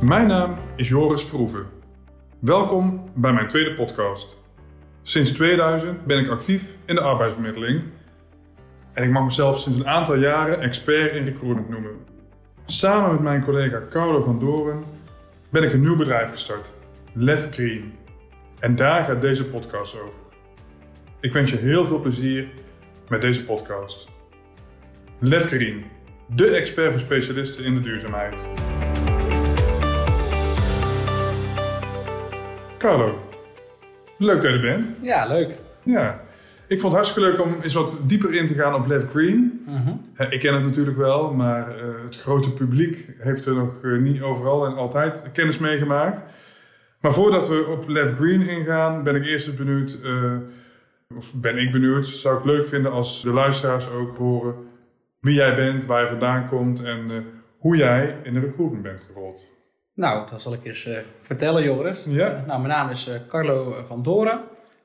Mijn naam is Joris Vroeven. Welkom bij mijn tweede podcast. Sinds 2000 ben ik actief in de arbeidsbemiddeling en ik mag mezelf sinds een aantal jaren expert in recruitment noemen. Samen met mijn collega Carlo van Doren ben ik een nieuw bedrijf gestart, Lef Green. En daar gaat deze podcast over. Ik wens je heel veel plezier met deze podcast. Lef Green, de expert voor specialisten in de duurzaamheid. Carlo, leuk dat je er bent. Ja, leuk. Ja, ik vond het hartstikke leuk om eens wat dieper in te gaan op Left Green. Eh, Ik ken het natuurlijk wel, maar eh, het grote publiek heeft er nog eh, niet overal en altijd kennis mee gemaakt. Maar voordat we op Left Green ingaan, ben ik eerst eens benieuwd, eh, of ben ik benieuwd, zou ik het leuk vinden als de luisteraars ook horen wie jij bent, waar je vandaan komt en hoe jij in de recruitment bent gerold. Nou, dat zal ik eens eh, vertellen, Joris. Ja. Eh, nou, mijn naam is eh, Carlo van Doren.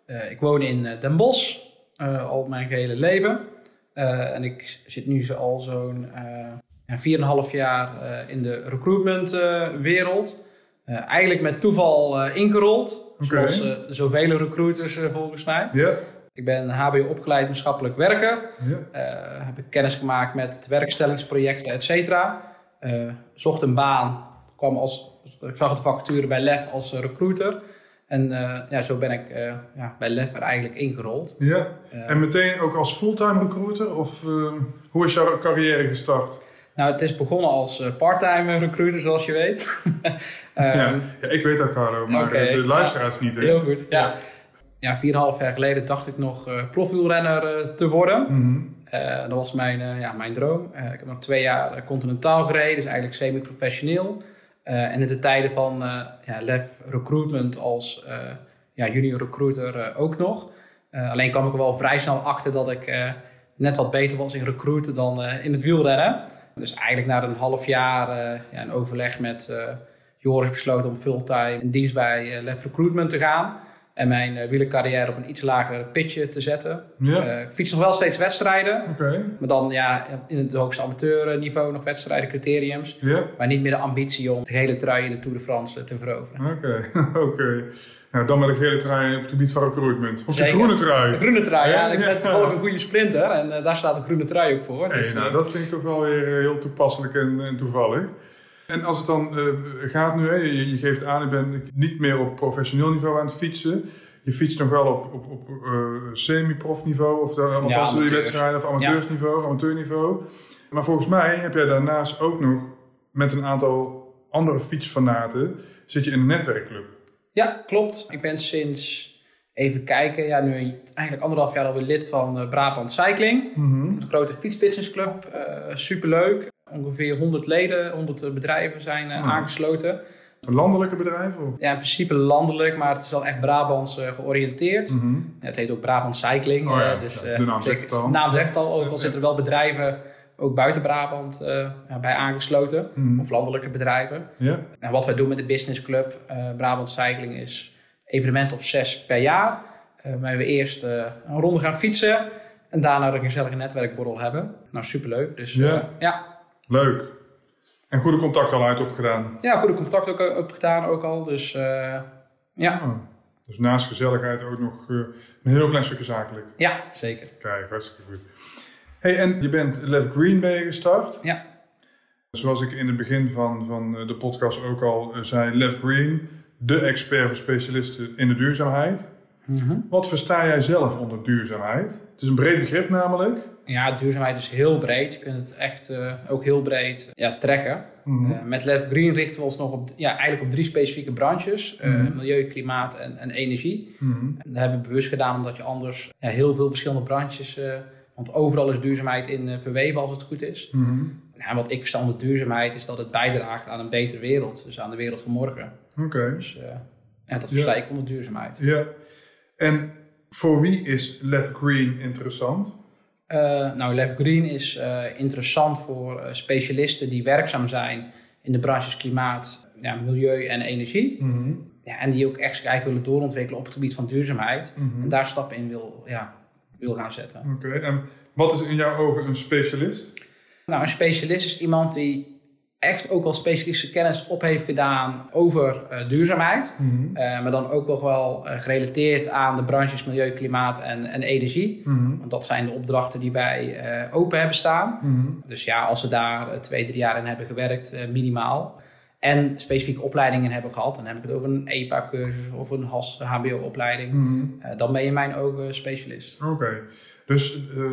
Eh, ik woon in eh, Den Bosch eh, al mijn gehele leven. Eh, en ik zit nu zo al zo'n uh, ja, 4,5 jaar eh, in de recruitmentwereld. Eh eigenlijk met toeval eh, ingerold. Oké. Zoals eh, zoveel recruiters eh, volgens mij. Ja, Ik ben HBO opgeleid maatschappelijk werker. ja, Eh, heb ik kennis gemaakt met werkstellingsprojecten, et cetera. Eh, zocht een baan, kwam als, ik zag de vacature bij LEF als eh, recruiter. En eh, ja, zo ben ik eh, ja, bij LEF er eigenlijk ingerold. ja. En meteen ook als fulltime recruiter? Of eh, hoe is jouw carrière gestart? nou, het is begonnen als parttime recruiter, zoals je weet. Ehm, ja. ja, ik weet dat Carlo, maar de luisteraars niet. Hè? Heel goed, ja. Ja, 4,5 jaar geleden dacht ik nog eh profielrenner te worden. Mhm. Eh, dat was mijn, ja, mijn droom. Ik heb nog twee jaar continentaal gereden, dus eigenlijk semi-professioneel. Eh, en in de tijden van eh ja, LEF Recruitment als eh, ja, junior recruiter ook nog. Alleen kwam ik er wel vrij snel achter dat ik net wat beter was in recruiten dan in het wielrennen. Dus eigenlijk na een half jaar ja, overleg met Joris besloten om fulltime in dienst bij LEF Recruitment te gaan. En mijn eh wielercarrière op een iets lager pitje te zetten. Ja, Eh, ik fiets nog wel steeds wedstrijden. Maar dan ja, in het hoogste amateurniveau nog wedstrijden, criteriums. Ja, Maar niet meer de ambitie om de hele trui in de Tour de France te veroveren. oké. oké. Nou, dan met een gele trui op het gebied van recruitment. Of Zeker. de groene De trui. groene trui, ja. Ja, Ik ben toevallig een goede sprinter en eh, daar staat de groene trui ook voor. Hey, Dus, nou, eh, dat vind ik toch wel weer eh, heel toepasselijk en, en toevallig. En als het dan eh, gaat nu, hè, je, je geeft aan, ik ben niet meer op professioneel niveau aan het fietsen. Je fietst nog wel op, op, op eh, semi-prof niveau, of dan, die amateurs. wedstrijden, of amateursniveau, amateurniveau. Maar volgens mij heb jij daarnaast ook nog met een aantal andere fietsfanaten, zit je in een netwerkclub. Ja, klopt. Ik ben sinds, even kijken, ja, nu eigenlijk anderhalf jaar alweer lid van eh, Brabant Cycling. Een grote fietsbusinessclub, eh superleuk. Ongeveer 100 leden, 100 bedrijven zijn eh, Hmm. aangesloten. Landelijke bedrijf? Of? Ja, in principe landelijk, maar het is wel echt Brabants eh, georiënteerd. Mhm. Ja, het heet ook Brabant Cycling. Oh ja, eh, dus, ja, eh, de naam zegt het al. De naam zegt het al, ook al zitten er wel bedrijven ook buiten Brabant eh, bij aangesloten. Mhm. Of landelijke bedrijven. Ja? En wat wij doen met de businessclub eh Brabant Cycling is evenement of zes per jaar. Eh waarbij we eerst eh, een ronde gaan fietsen en daarna een gezellige netwerkborrel hebben. Nou, superleuk. Dus Ja. ja, ja. Leuk. En goede contacten al uit opgedaan. ja goede contact ook, ook gedaan ook al. Dus eh, ja. Oh. Dus naast gezelligheid ook nog eh, een heel klein stukje zakelijk. ja, zeker. Kijk, hartstikke goed. Hey, en je bent Left Green ben je gestart. Ja. Zoals ik in het begin van, van eh, de podcast ook al eh, zei, Left Green, de expert voor specialisten in de duurzaamheid. Mhm. Wat versta jij zelf onder duurzaamheid? Het is een breed begrip namelijk. Ja, duurzaamheid is heel breed. Je kunt het echt eh, ook heel breed ja, trekken. Eh, met Left Green richten we ons nog op, ja, eigenlijk op drie specifieke branches. Eh, Mhm. Milieu, klimaat en, en energie. Mhm. En dat hebben we bewust gedaan omdat je anders ja, heel veel verschillende branches... want overal is duurzaamheid in verweven als het goed is. Ja, en wat ik versta onder duurzaamheid is dat het bijdraagt aan een betere wereld. Dus aan de wereld van morgen. Oké. Dus eh, ja, dat versta ik onder duurzaamheid. Ja. En voor wie is Left Green interessant? Eh, nou, Left Green is eh, interessant voor eh, specialisten die werkzaam zijn in de branches klimaat, ja, milieu en energie. Mhm. Ja, en die ook echt eigenlijk willen doorontwikkelen op het gebied van duurzaamheid. Mhm. En daar stappen in wil, ja, wil gaan zetten. Oké, en wat is in jouw ogen een specialist? Nou, een specialist is iemand die echt ook wel specialistische kennis op heeft gedaan over uh, duurzaamheid. Mhm. maar dan ook nog wel gerelateerd aan de branches milieu, klimaat en, en energie. Mhm. Want dat zijn de opdrachten die wij open hebben staan. Mhm. Dus ja, als ze daar twee, drie jaar in hebben gewerkt, minimaal en specifieke opleidingen hebben gehad, dan heb ik het over een EPA-cursus of een HAS, HBO-opleiding, Mhm. uh, dan ben je in mijn ogen specialist. Oké, dus uh,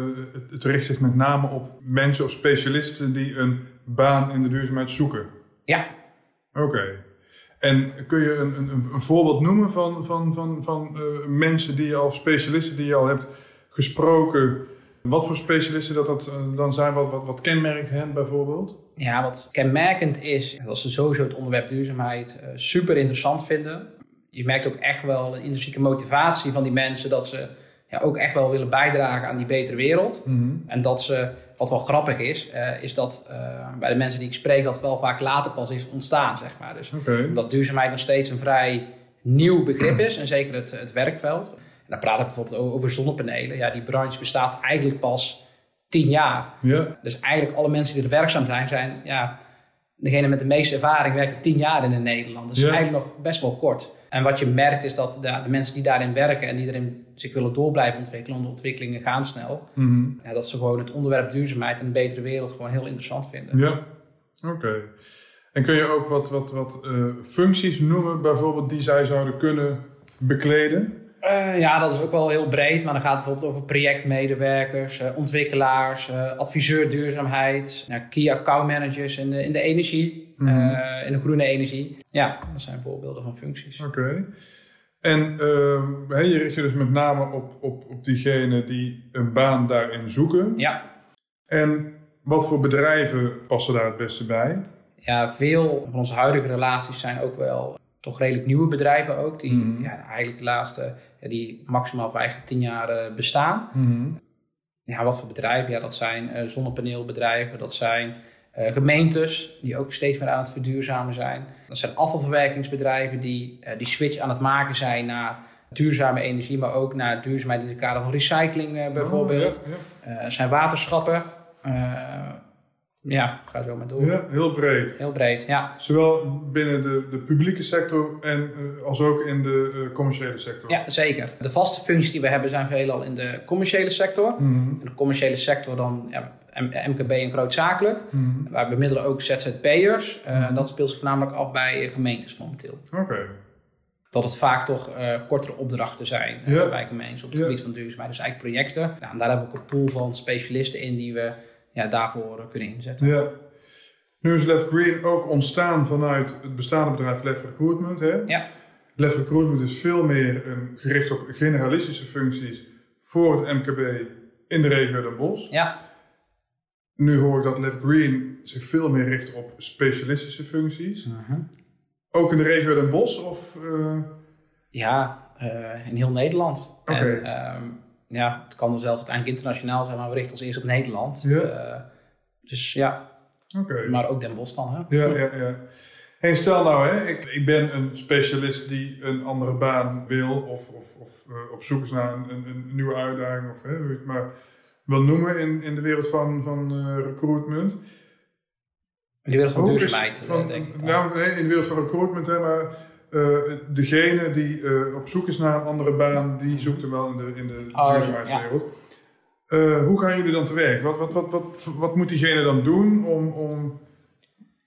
het richt zich met name op mensen of specialisten die een baan in de duurzaamheid zoeken? Ja. Oké. En kun je een, een, een voorbeeld noemen van, van, van, van uh, mensen die je al, specialisten die je al hebt gesproken? Wat voor specialisten dat, dat dan zijn, wat, wat, wat kenmerkt hen bijvoorbeeld? Ja, wat kenmerkend is, dat ze sowieso het onderwerp duurzaamheid uh, super interessant vinden. Je merkt ook echt wel een intrinsieke motivatie van die mensen dat ze ja, ook echt wel willen bijdragen aan die betere wereld. Mm -hmm. En dat ze, wat wel grappig is, uh, is dat uh, bij de mensen die ik spreek dat wel vaak later pas is ontstaan, zeg maar. Dus okay. omdat duurzaamheid nog steeds een vrij nieuw begrip is en zeker het, het werkveld. Dan praat ik bijvoorbeeld over zonnepanelen. Ja, die branche bestaat eigenlijk pas tien jaar. Ja. Dus eigenlijk alle mensen die er werkzaam zijn, zijn ja, degene met de meeste ervaring werkt er tien jaar in, in Nederland. Dus Ja. eigenlijk nog best wel kort. En wat je merkt is dat de, de mensen die daarin werken en die erin zich willen door blijven ontwikkelen, want de ontwikkelingen gaan snel, Mhm. ja, dat ze gewoon het onderwerp duurzaamheid en een betere wereld gewoon heel interessant vinden. Ja, oké. En kun je ook wat, wat, wat eh, functies noemen, bijvoorbeeld, die zij zouden kunnen bekleden? Eh, ja, dat is ook wel heel breed, maar dan gaat het bijvoorbeeld over projectmedewerkers, eh, ontwikkelaars, eh, adviseur duurzaamheid, ja, key account managers in de, in de energie, Mhm. in de groene energie. Ja, dat zijn voorbeelden van functies. Oké. En eh, hè, je richt je dus met name op, op, op diegenen die een baan daarin zoeken. Ja, En wat voor bedrijven passen daar het beste bij? ja, veel van onze huidige relaties zijn ook wel toch redelijk nieuwe bedrijven ook, die Mhm. ja, eigenlijk de laatste, ja, die maximaal 5 tot 10 jaar eh, bestaan. Ja, wat voor bedrijven? Ja, dat zijn eh, zonnepaneelbedrijven, dat zijn eh, gemeentes die ook steeds meer aan het verduurzamen zijn. Dat zijn afvalverwerkingsbedrijven die eh, die switch aan het maken zijn naar duurzame energie, maar ook naar duurzaamheid in het kader van recycling eh, bijvoorbeeld. Oh, ja, zijn waterschappen. Ja, ga zo maar door. ja. heel breed. Heel breed, ja. Zowel binnen de, de publieke sector en eh, als ook in de eh, commerciële sector. Ja, zeker. De vaste functies die we hebben zijn veelal in de commerciële sector. Mhm. In de commerciële sector dan ja, MKB en grootzakelijk. Mhm. Wij bemiddelen ook ZZP'ers. Eh, Mhm. Dat speelt zich voornamelijk af bij gemeentes momenteel. Oké. Dat het vaak toch eh, kortere opdrachten zijn Ja. bij gemeentes op het Ja. gebied van duurzaamheid. Dus eigenlijk projecten. En daar hebben we ook een pool van specialisten in die we ja, daarvoor eh, kunnen inzetten. Ja. Nu is Left Green ook ontstaan vanuit het bestaande bedrijf Left Recruitment. Hè? Ja. Left Recruitment is veel meer een, gericht op generalistische functies voor het MKB in de regio Den Bosch. Ja, Nu hoor ik dat Left Green zich veel meer richt op specialistische functies. Ook in de regio Den Bosch? Of, eh, ja eh, in heel Nederland. En, ehm, ja, het kan er zelfs uiteindelijk internationaal zijn, maar we richten ons eerst op Nederland. Ja. Eh, dus ja, maar ook Den Bosch dan. Hè? Ja, ja, ja. Hey, stel nou, hè, ik, ik ben een specialist die een andere baan wil of, of, of eh, op zoek is naar een, een, een nieuwe uitdaging of hè, hoe je het maar wil noemen in, in de wereld van, van eh, recruitment. In de wereld van duurzaamheid, denk ik. dan. Nou, nee, in de wereld van recruitment, hè, maar eh, degene die eh, op zoek is naar een andere baan, die zoekt hem wel in de, in de Oh, duurzaamheidswereld. Eh, hoe gaan jullie dan te werk? Wat, wat, wat, wat, wat moet diegene dan doen om, om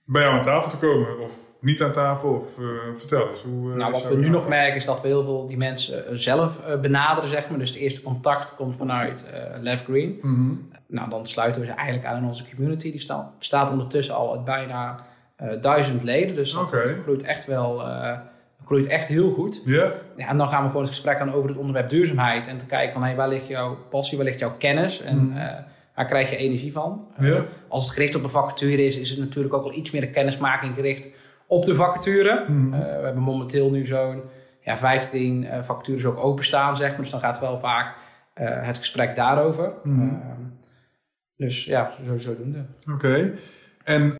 bij jou aan tafel te komen? Of niet aan tafel? Of vertel eens. Hoe, Nou, wat we nu dat- nog merken is dat we heel veel die mensen zelf benaderen, zeg maar. Dus het eerste contact komt vanuit Left Green. Mhm. Nou, dan sluiten we ze eigenlijk aan in onze community. Die sta- bestaat ondertussen al uit bijna duizend leden. Dus dat, Oké. dat groeit echt wel, groeit echt heel goed. Ja, Ja, en dan gaan we gewoon het gesprek aan over het onderwerp duurzaamheid. En te kijken van, hey, waar ligt jouw passie, waar ligt jouw kennis? En eh, waar krijg je energie van? Eh, Ja. als het gericht op een vacature is, is het natuurlijk ook al iets meer een kennismaking gericht op de vacature. Mhm. Eh, we hebben momenteel nu zo'n ja, 15 eh, vacatures ook openstaan, zeg maar. Dus dan gaat wel vaak het gesprek daarover. Eh, dus ja, zo, zodoende. oké. En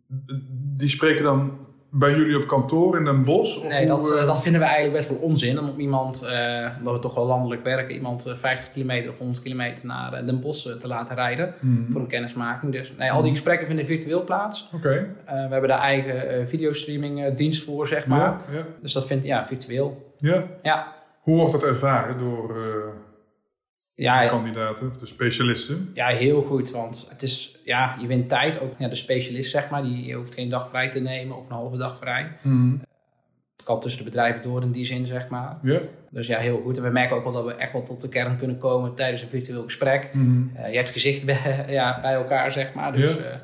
die spreken dan bij jullie op kantoor in Den Bosch? Of Nee, dat, eh, eh, dat vinden we eigenlijk best wel onzin. Om iemand, eh omdat we toch wel landelijk werken, iemand eh, 50 kilometer of 100 kilometer naar Den Bosch te laten rijden mhm. voor een kennismaking. Dus nee, al die gesprekken vinden virtueel plaats. Oké. We hebben daar eigen videostreaming dienst voor, zeg maar. Ja, ja, Dus dat vindt ja, virtueel. ja. Ja, Hoe wordt dat ervaren door ja, kandidaten, de specialisten? ja, heel goed. Want het is, ja, je wint tijd. Ook ja, de specialist, zeg maar, die hoeft geen dag vrij te nemen of een halve dag vrij. Mhm. Het kan tussen de bedrijven door in die zin, zeg maar. Ja. Dus ja, heel goed. En we merken ook wel dat we echt wel tot de kern kunnen komen tijdens een virtueel gesprek. Eh, je hebt gezichten bij, ja, bij elkaar, zeg maar. Dus Ja.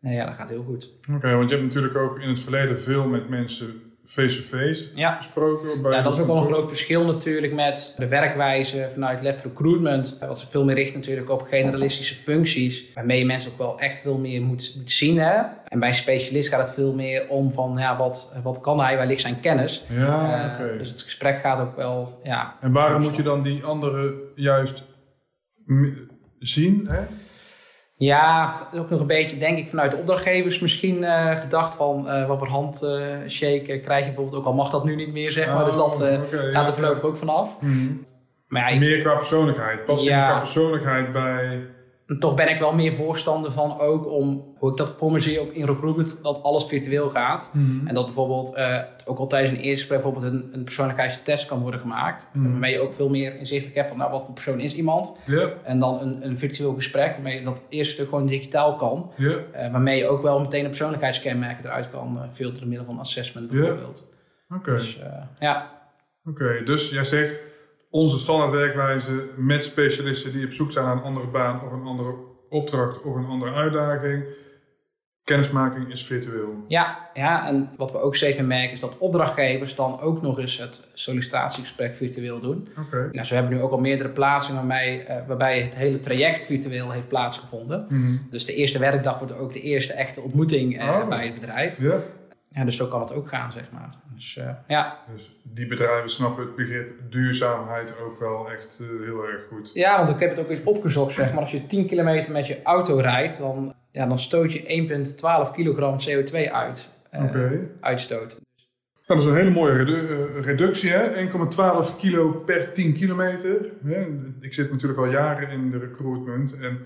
nee, ja, dat gaat heel goed. Oké, want je hebt natuurlijk ook in het verleden veel met mensen face-to-face Ja. gesproken. Bij Ja, dat is ook wel een groot verschil natuurlijk met de werkwijze vanuit Lef Recruitment. Wat zich veel meer richt natuurlijk op generalistische functies. Waarmee je mensen ook wel echt veel meer moet, moet zien. Hè? En bij een specialist gaat het veel meer om van ja, wat, wat kan hij, waar ligt zijn kennis. Ja, Eh. Dus het gesprek gaat ook wel, ja. En waarom moet je dan die anderen juist zien? Hè? Ja, ook nog een beetje, denk ik, vanuit de opdrachtgevers misschien eh, gedacht van eh, wat voor handshake krijg je bijvoorbeeld ook al mag dat nu niet meer, zeg maar. dus dat eh, Oh, oké, gaat er voorlopig ook vanaf. Mhm. Maar ja, Meer qua persoonlijkheid. Past Ja. je qua persoonlijkheid bij... En toch ben ik wel meer voorstander van ook om, hoe ik dat voor me zie ook in recruitment, dat alles virtueel gaat. Mhm. En dat bijvoorbeeld eh, ook al tijdens een eerste gesprek bijvoorbeeld een, een persoonlijkheidstest kan worden gemaakt. Mhm. Waarmee je ook veel meer inzichtelijk hebt van nou, wat voor persoon is iemand. En dan een, een virtueel gesprek waarmee je dat eerste stuk gewoon digitaal kan. Eh, waarmee je ook wel meteen een persoonlijkheidskenmerken eruit kan eh, filteren door middel van assessment bijvoorbeeld. Oké. Dus ja, Oké, dus jij zegt onze standaardwerkwijze met specialisten die op zoek zijn naar een andere baan of een andere opdracht of een andere uitdaging. Kennismaking is virtueel. Ja, ja, en wat we ook steeds meer merken is dat opdrachtgevers dan ook nog eens het sollicitatiegesprek virtueel doen. Oké. Nou, zo hebben we nu ook al meerdere waarbij, eh, waarbij het hele traject virtueel heeft plaatsgevonden. Mhm. Dus de eerste werkdag wordt ook de eerste echte ontmoeting eh, Oh. bij het bedrijf. Ja, Ja, dus zo kan het ook gaan, zeg maar. Dus eh, ja. dus die bedrijven snappen het begrip duurzaamheid ook wel echt eh, heel erg goed. ja, want ik heb het ook eens opgezocht, zeg maar. Als je 10 kilometer met je auto rijdt, dan, ja, dan stoot je 1,12 kilogram CO2 uit. Oké. Uitstoot. Nou, dat is een hele mooie redu- reductie, hè? 1,12 kilo per 10 kilometer. Ik zit natuurlijk al jaren in de recruitment. En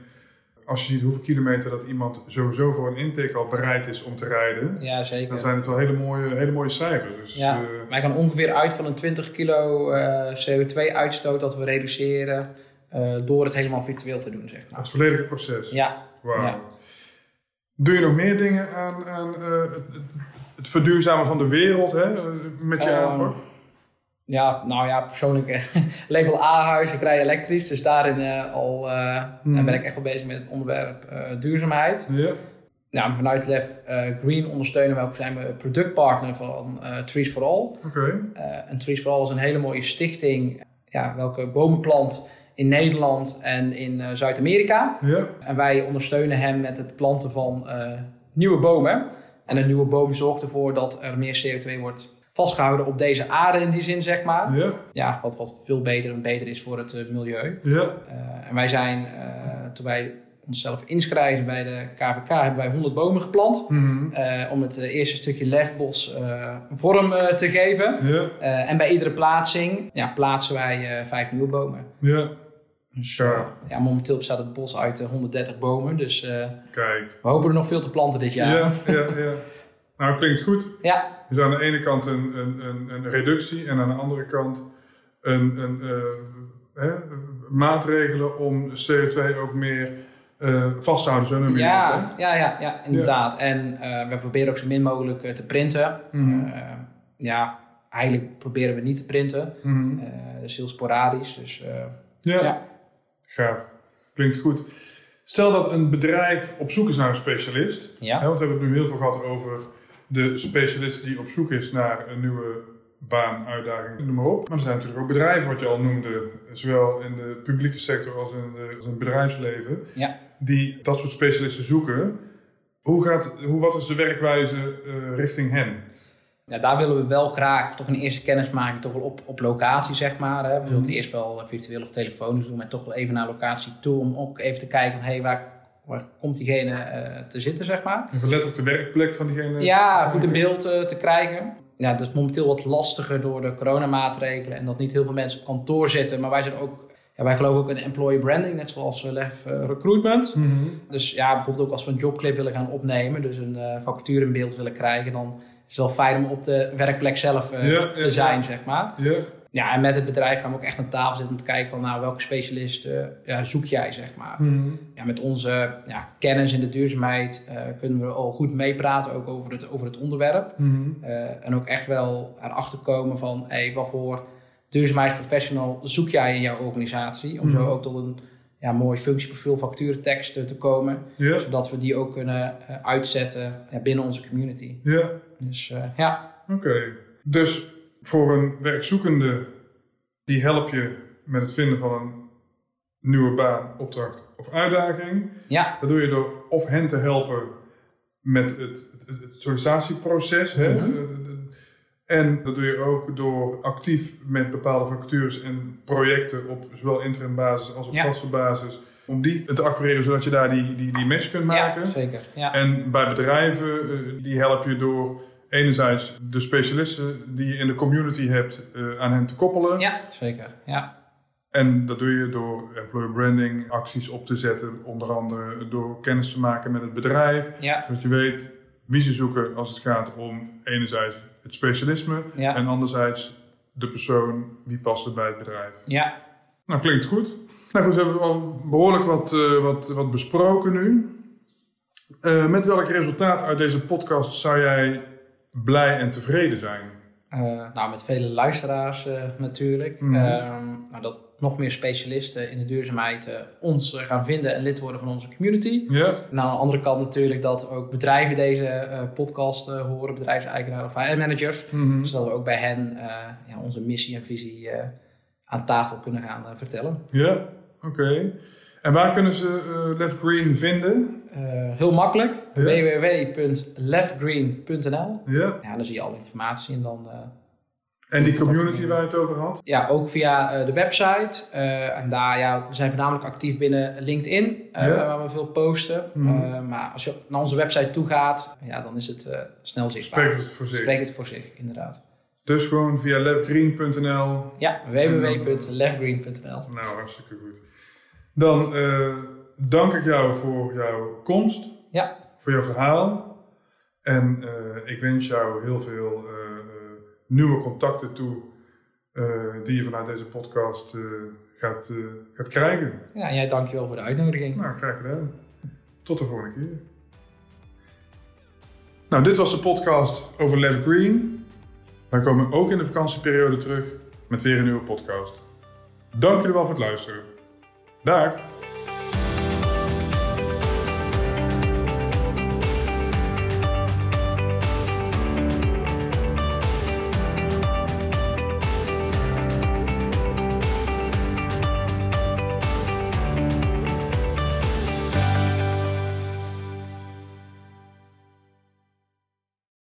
als je ziet hoeveel kilometer dat iemand sowieso voor een intake al bereid is om te rijden, Ja, zeker. dan zijn het wel hele mooie, hele mooie cijfers. Dus, Ja, eh, wij gaan ongeveer uit van een 20 kilo eh, CO2-uitstoot dat we reduceren eh, door het helemaal virtueel te doen, zeg maar. het volledige proces. Ja, Wauw. ja. Doe je nog meer dingen aan, aan het, het, verduurzamen van de wereld hè? met je Ehm, aanpak? Ja, nou ja, persoonlijk eh, label A-huis, ik rij elektrisch, dus daarin eh, al Hmm. ben ik echt wel bezig met het onderwerp duurzaamheid. Ja. Nou, vanuit Lef Green ondersteunen we ook, zijn we productpartner van Trees for All. Oké. Eh, en Trees for All is een hele mooie stichting, ja, welke bomen plant in Nederland en in Zuid-Amerika. Ja. En wij ondersteunen hem met het planten van nieuwe bomen. En een nieuwe boom zorgt ervoor dat er meer CO2 wordt vastgehouden op deze aarde in die zin, zeg maar. Ja. Ja, wat, wat veel beter en beter is voor het eh, milieu. Ja. Eh, en wij zijn, eh, toen wij onszelf inschrijven bij de KVK, hebben wij 100 bomen geplant. Mhm. eh, om het eerste stukje lefbos eh, vorm eh, te geven. Ja. Eh, en bij iedere plaatsing ja, plaatsen wij eh, vijf nieuwe bomen. Ja. Dus, Ja. momenteel bestaat het bos uit eh, 130 bomen. Dus eh, Kijk. we hopen er nog veel te planten dit jaar. Ja, ja, ja. Nou, klinkt goed. Ja, Dus aan de ene kant een, een, een, een reductie en aan de andere kant een, een, eh, hè, maatregelen om CO2 ook meer eh, vast te houden. Zo ja, ja, ja, ja, inderdaad. En eh, we proberen ook zo min mogelijk te printen. Mhm. Ja, eigenlijk proberen we niet te printen. Mhm. Eh dus heel sporadisch. Dus Ja. ja. gaaf. Klinkt goed. Stel dat een bedrijf op zoek is naar een specialist. Ja. Hè, want we hebben het nu heel veel gehad over de specialist die op zoek is naar een nieuwe baan, uitdaging, noem maar op. Maar er zijn natuurlijk ook bedrijven, wat je al noemde, zowel in de publieke sector als in, de, als in het bedrijfsleven, Ja. die dat soort specialisten zoeken. Hoe gaat, hoe, wat is de werkwijze eh, richting hen? Ja, daar willen we wel graag toch een eerste kennismaking toch wel op, op locatie, zeg maar. Hè. We zullen het Mhm. eerst wel virtueel of telefonisch doen, maar toch wel even naar locatie toe om ook even te kijken van, hey, waar waar komt diegene eh, te zitten, zeg maar. Even letterlijk de werkplek van diegene. Ja, goed in beeld eh, te krijgen. Ja, dat is momenteel wat lastiger door de coronamaatregelen en dat niet heel veel mensen op kantoor zitten. Maar wij zijn ook, ja, wij geloven ook in employee branding, net zoals uh, Lef uh, Recruitment. Mhm. Dus ja, bijvoorbeeld ook als we een jobclip willen gaan opnemen, dus een vacature in beeld willen krijgen, dan is het wel fijn om op de werkplek zelf Ja, ja, te zijn, zeg maar. Ja. Ja, en met het bedrijf gaan we ook echt aan tafel zitten om te kijken van, nou, welke specialisten ja, zoek jij, zeg maar. Mhm. Ja, met onze ja, kennis in de duurzaamheid eh, kunnen we al goed meepraten ook over het, over het onderwerp. Mhm. Eh, en ook echt wel erachter komen van hey, wat voor duurzaamheidsprofessional zoek jij in jouw organisatie. Om Mhm. zo ook tot een ja, mooi functieprofiel facturentekst eh, te komen. Zodat we die ook kunnen eh, uitzetten binnen onze community. Ja. Dus eh, ja, Oké. Dus voor een werkzoekende, die help je met het vinden van een nieuwe baan, opdracht of uitdaging. ja, Dat doe je door of hen te helpen met het, het, het sollicitatieproces. Hè? Mhm. En dat doe je ook door actief met bepaalde vacatures en projecten op zowel interim basis als op Ja. vaste basis. Om die te acquireren zodat je daar die, die, die match kunt maken. ja zeker. Ja. En bij bedrijven, eh, die help je door enerzijds de specialisten die je in de community hebt eh, aan hen te koppelen. ja, zeker. Ja, En dat doe je door employer branding acties op te zetten. Onder andere door kennis te maken met het bedrijf. ja, Zodat je weet wie ze zoeken als het gaat om enerzijds het specialisme. Ja. En anderzijds de persoon, wie past bij het bedrijf. ja. Nou, klinkt goed. Nou goed, we hebben al behoorlijk wat, eh, wat, wat besproken nu. Eh, met welk resultaat uit deze podcast zou jij blij en tevreden zijn? Eh, nou, met vele luisteraars eh, natuurlijk. Mhm. Ehm, nou, dat nog meer specialisten in de duurzaamheid eh, ons gaan vinden en lid worden van onze community. Ja? En aan de andere kant natuurlijk dat ook bedrijven deze podcast horen, bedrijfseigenaren of HR-managers. Mhm. Zodat we ook bij hen ja, onze missie en visie aan tafel kunnen gaan vertellen. Ja, oké. En waar kunnen ze eh Left Green vinden? Eh, heel makkelijk, Ja. www.leftgreen.nl Ja. Ja, dan zie je alle informatie en dan... eh, En die community waar je het over had? Ja, ook via de website. En daar, ja, we zijn voornamelijk actief binnen LinkedIn, Ja. waar we veel posten. Mhm. Maar als je naar onze website toe gaat, ja, dan is het snel zichtbaar. Spreekt het voor zich. Spreekt het voor zich, inderdaad. Dus gewoon via leftgreen.nl. Ja, www.leftgreen.nl. Nou, hartstikke goed. Dan eh, dank ik jou voor jouw komst, Ja, voor jouw verhaal. En eh, ik wens jou heel veel eh, nieuwe contacten toe die je vanuit deze podcast gaat, gaat krijgen. ja, en jij dankjewel voor de uitnodiging. Nou, graag gedaan. Tot de volgende keer. Nou, dit was de podcast over Left Green. Wij komen ook in de vakantieperiode terug met weer een nieuwe podcast. Dank jullie wel voor het luisteren. Dag!